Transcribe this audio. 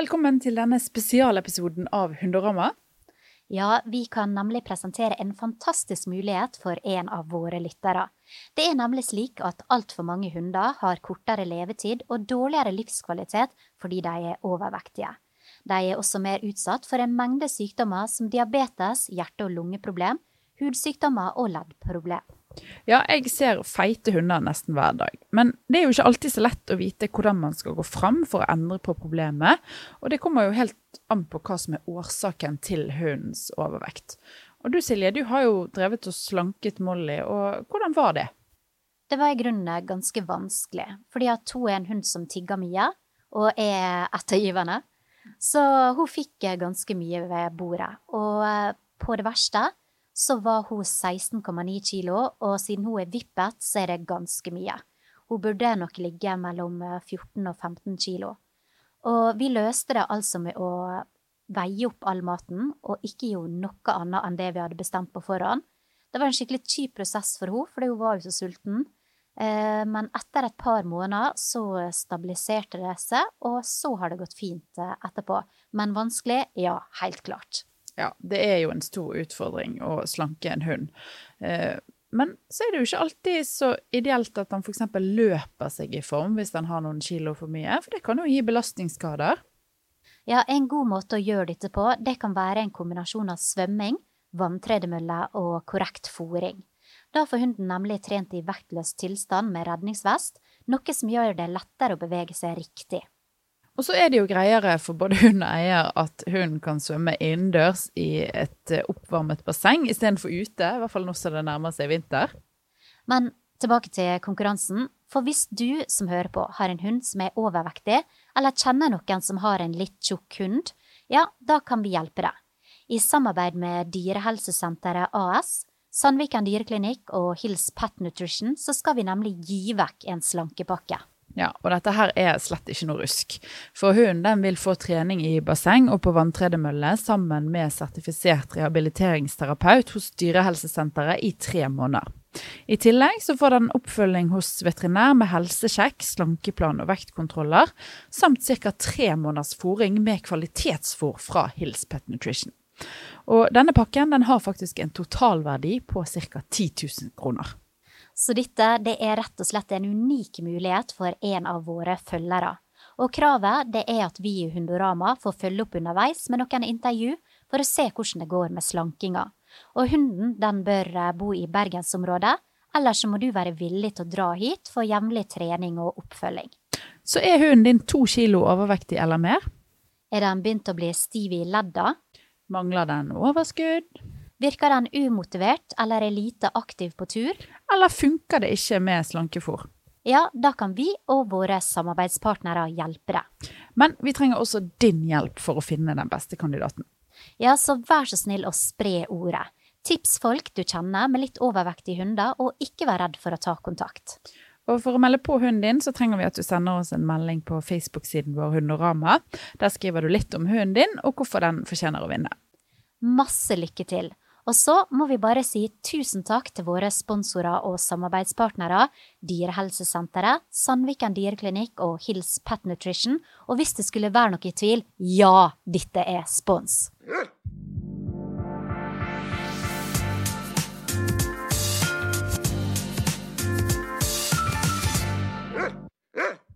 velkommen til denne spesialepisoden av Hundorama. Ja, vi kan nemlig presentere en fantastisk mulighet for en av våre lyttere. Det er nemlig slik at altfor mange hunder har kortere levetid og dårligere livskvalitet fordi de er overvektige. De er også mer utsatt for en mengde sykdommer som diabetes, hjerte- og lungeproblem, hudsykdommer og leddproblem. Ja, jeg ser feite hunder nesten hver dag. Men det er jo ikke alltid så lett å vite hvordan man skal gå fram for å endre på problemet. Og det kommer jo helt an på hva som er årsaken til hundens overvekt. Og du Silje, du har jo drevet og slanket Molly, og hvordan var det? Det var i grunnen ganske vanskelig, fordi at hun er en hund som tigger mye, og er ettergivende. Så hun fikk ganske mye ved bordet. Og på det verste så var hun 16,9 kilo, og siden hun er vippet, så er det ganske mye. Hun burde nok ligge mellom 14 og 15 kilo. Og vi løste det altså med å veie opp all maten, og ikke gjøre noe annet enn det vi hadde bestemt på forhånd. Det var en skikkelig kjip prosess for henne, fordi hun var jo så sulten. Eh, men etter et par måneder så stabiliserte det seg, og så har det gått fint eh, etterpå. Men vanskelig? Ja, helt klart. Ja, det er jo en stor utfordring å slanke en hund. Eh, men så er det jo ikke alltid så ideelt at han f.eks. løper seg i form hvis han har noen kilo for mye, for det kan jo gi belastningsskader. Ja, en god måte å gjøre dette på, det kan være en kombinasjon av svømming, vanntredemølle og korrekt fòring. Da får hunden nemlig trent i vektløs tilstand med redningsvest, noe som gjør det lettere å bevege seg riktig. Og så er det jo greiere for både hund og eier at hunden kan svømme innendørs i et eh, oppvarmet basseng istedenfor ute, i hvert fall nå som det nærmer seg vinter. Men tilbake til konkurransen. For hvis du som hører på har en hund som er overvektig, eller kjenner noen som har en litt tjukk hund, ja, da kan vi hjelpe deg. I samarbeid med Dyrehelsesenteret AS, Sandviken dyreklinikk og Hills Pet Nutrition så skal vi nemlig gi vekk en slankepakke. Ja, og dette her er slett ikke noe rusk. For hunden den vil få trening i basseng og på vanntredemølle sammen med sertifisert rehabiliteringsterapeut hos Dyrehelsesenteret i tre måneder. I tillegg så får den oppfølging hos veterinær med helsesjekk, slankeplan og vektkontroller, samt ca. tre måneders fôring med kvalitetsfôr fra Hills Pet Nutrition. Og denne pakken den har faktisk en totalverdi på ca. 10 000 kroner. Så dette det er rett og slett en unik mulighet for en av våre følgere. Og kravet det er at vi i Hundorama får følge opp underveis med noen intervju for å se hvordan det går med slankinga. Og hunden den bør eh, bo i bergensområdet, ellers må du være villig til å dra hit for jevnlig trening og oppfølging. Så er hunden din to kilo overvektig eller mer? Er den begynt å bli stiv i ledda? Mangler den overskudd? Virker den umotivert eller er lite aktiv på tur? Eller funker det ikke med slankefôr? Ja, da kan vi og våre samarbeidspartnere hjelpe deg. Men vi trenger også din hjelp for å finne den beste kandidaten. Ja, så vær så snill å spre ordet. Tips folk du kjenner med litt overvektige hunder, og ikke vær redd for å ta kontakt. Og For å melde på hunden din, så trenger vi at du sender oss en melding på Facebook-siden vår Hundorama. Der skriver du litt om hunden din, og hvorfor den fortjener å vinne. Masse lykke til! Og så må vi bare si tusen takk til våre sponsorer og samarbeidspartnere, Dyrehelsesenteret, Sandviken dyreklinikk og Hills Pet Nutrition. Og hvis det skulle være noe i tvil, ja, dette er spons.